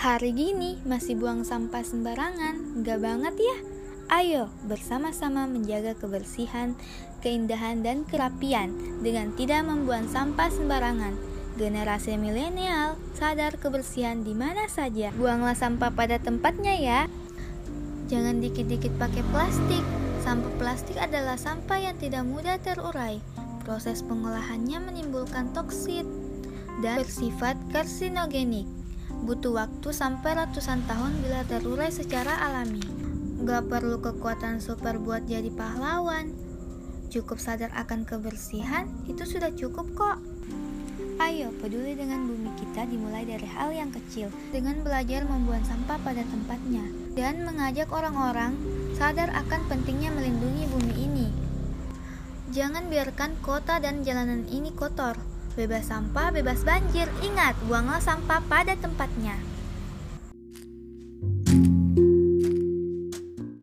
Hari gini masih buang sampah sembarangan, gak banget ya? Ayo bersama-sama menjaga kebersihan, keindahan, dan kerapian dengan tidak membuang sampah sembarangan. Generasi milenial sadar kebersihan di mana saja. Buanglah sampah pada tempatnya ya. Jangan dikit-dikit pakai plastik. Sampah plastik adalah sampah yang tidak mudah terurai. Proses pengolahannya menimbulkan toksit dan bersifat karsinogenik butuh waktu sampai ratusan tahun bila terurai secara alami. Gak perlu kekuatan super buat jadi pahlawan. Cukup sadar akan kebersihan, itu sudah cukup kok. Ayo, peduli dengan bumi kita dimulai dari hal yang kecil, dengan belajar membuang sampah pada tempatnya, dan mengajak orang-orang sadar akan pentingnya melindungi bumi ini. Jangan biarkan kota dan jalanan ini kotor, Bebas sampah, bebas banjir. Ingat, buanglah sampah pada tempatnya.